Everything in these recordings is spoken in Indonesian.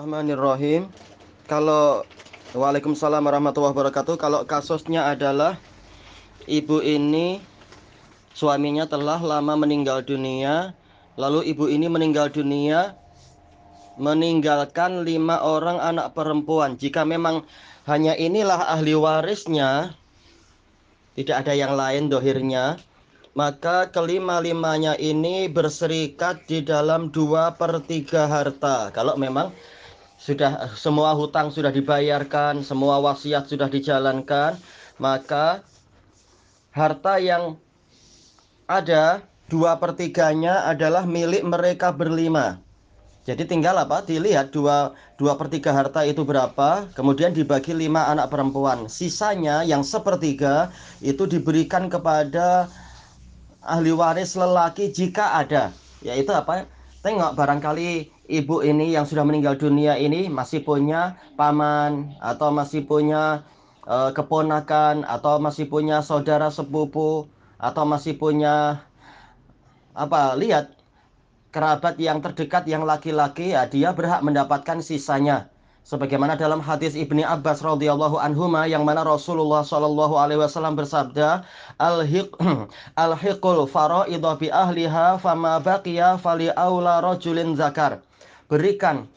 Bismillahirrahmanirrahim. Kalau Waalaikumsalam warahmatullahi wabarakatuh. Kalau kasusnya adalah ibu ini suaminya telah lama meninggal dunia, lalu ibu ini meninggal dunia meninggalkan lima orang anak perempuan. Jika memang hanya inilah ahli warisnya, tidak ada yang lain dohirnya, maka kelima-limanya ini berserikat di dalam dua per tiga harta. Kalau memang sudah semua hutang sudah dibayarkan, semua wasiat sudah dijalankan, maka harta yang ada dua pertiganya adalah milik mereka berlima. Jadi tinggal apa? Dilihat dua, dua per tiga harta itu berapa, kemudian dibagi lima anak perempuan. Sisanya yang sepertiga itu diberikan kepada ahli waris lelaki jika ada. Yaitu apa? Tengok barangkali ibu ini yang sudah meninggal dunia ini masih punya paman atau masih punya uh, keponakan atau masih punya saudara sepupu atau masih punya apa lihat kerabat yang terdekat yang laki-laki ya dia berhak mendapatkan sisanya sebagaimana dalam hadis Ibni Abbas radhiyallahu anhuma yang mana Rasulullah shallallahu alaihi wasallam bersabda al-hiq al-hiqul faraidha bi ahliha fama baqiya fali aula rajulin zakar. Berikan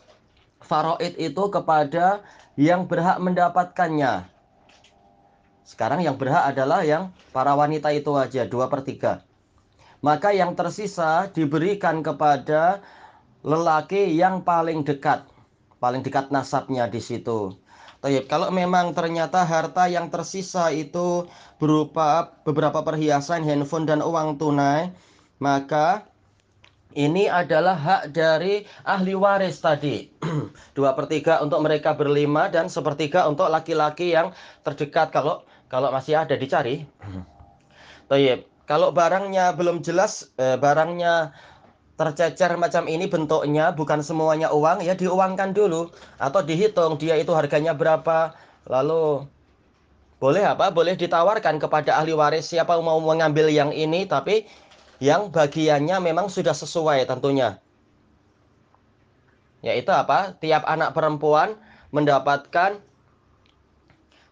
faraid itu kepada yang berhak mendapatkannya. Sekarang yang berhak adalah yang para wanita itu aja dua per tiga. Maka yang tersisa diberikan kepada lelaki yang paling dekat paling dekat nasabnya di situ. Tayyip, kalau memang ternyata harta yang tersisa itu berupa beberapa perhiasan, handphone dan uang tunai, maka ini adalah hak dari ahli waris tadi. Dua per tiga untuk mereka berlima dan sepertiga untuk laki-laki yang terdekat kalau kalau masih ada dicari. Tayyip, kalau barangnya belum jelas, eh, barangnya tercecer macam ini bentuknya bukan semuanya uang ya diuangkan dulu. Atau dihitung dia itu harganya berapa. Lalu boleh apa? Boleh ditawarkan kepada ahli waris siapa mau mengambil yang ini tapi yang bagiannya memang sudah sesuai tentunya. Yaitu apa? Tiap anak perempuan mendapatkan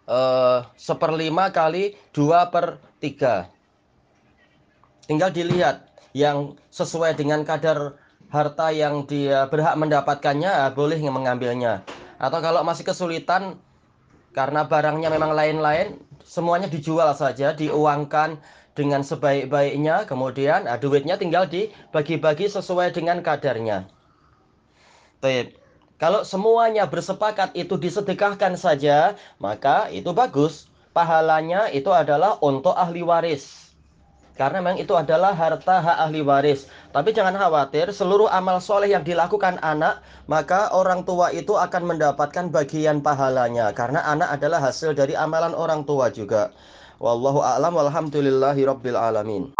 uh, seperlima kali dua per tiga. Tinggal dilihat yang sesuai dengan kadar harta yang dia berhak mendapatkannya boleh mengambilnya atau kalau masih kesulitan karena barangnya memang lain-lain semuanya dijual saja diuangkan dengan sebaik-baiknya kemudian nah, duitnya tinggal dibagi-bagi sesuai dengan kadarnya Baik. Kalau semuanya bersepakat itu disedekahkan saja, maka itu bagus. Pahalanya itu adalah untuk ahli waris. Karena memang itu adalah harta hak ahli waris. Tapi jangan khawatir, seluruh amal soleh yang dilakukan anak, maka orang tua itu akan mendapatkan bagian pahalanya. Karena anak adalah hasil dari amalan orang tua juga. Wallahu a'lam walhamdulillahi rabbil alamin.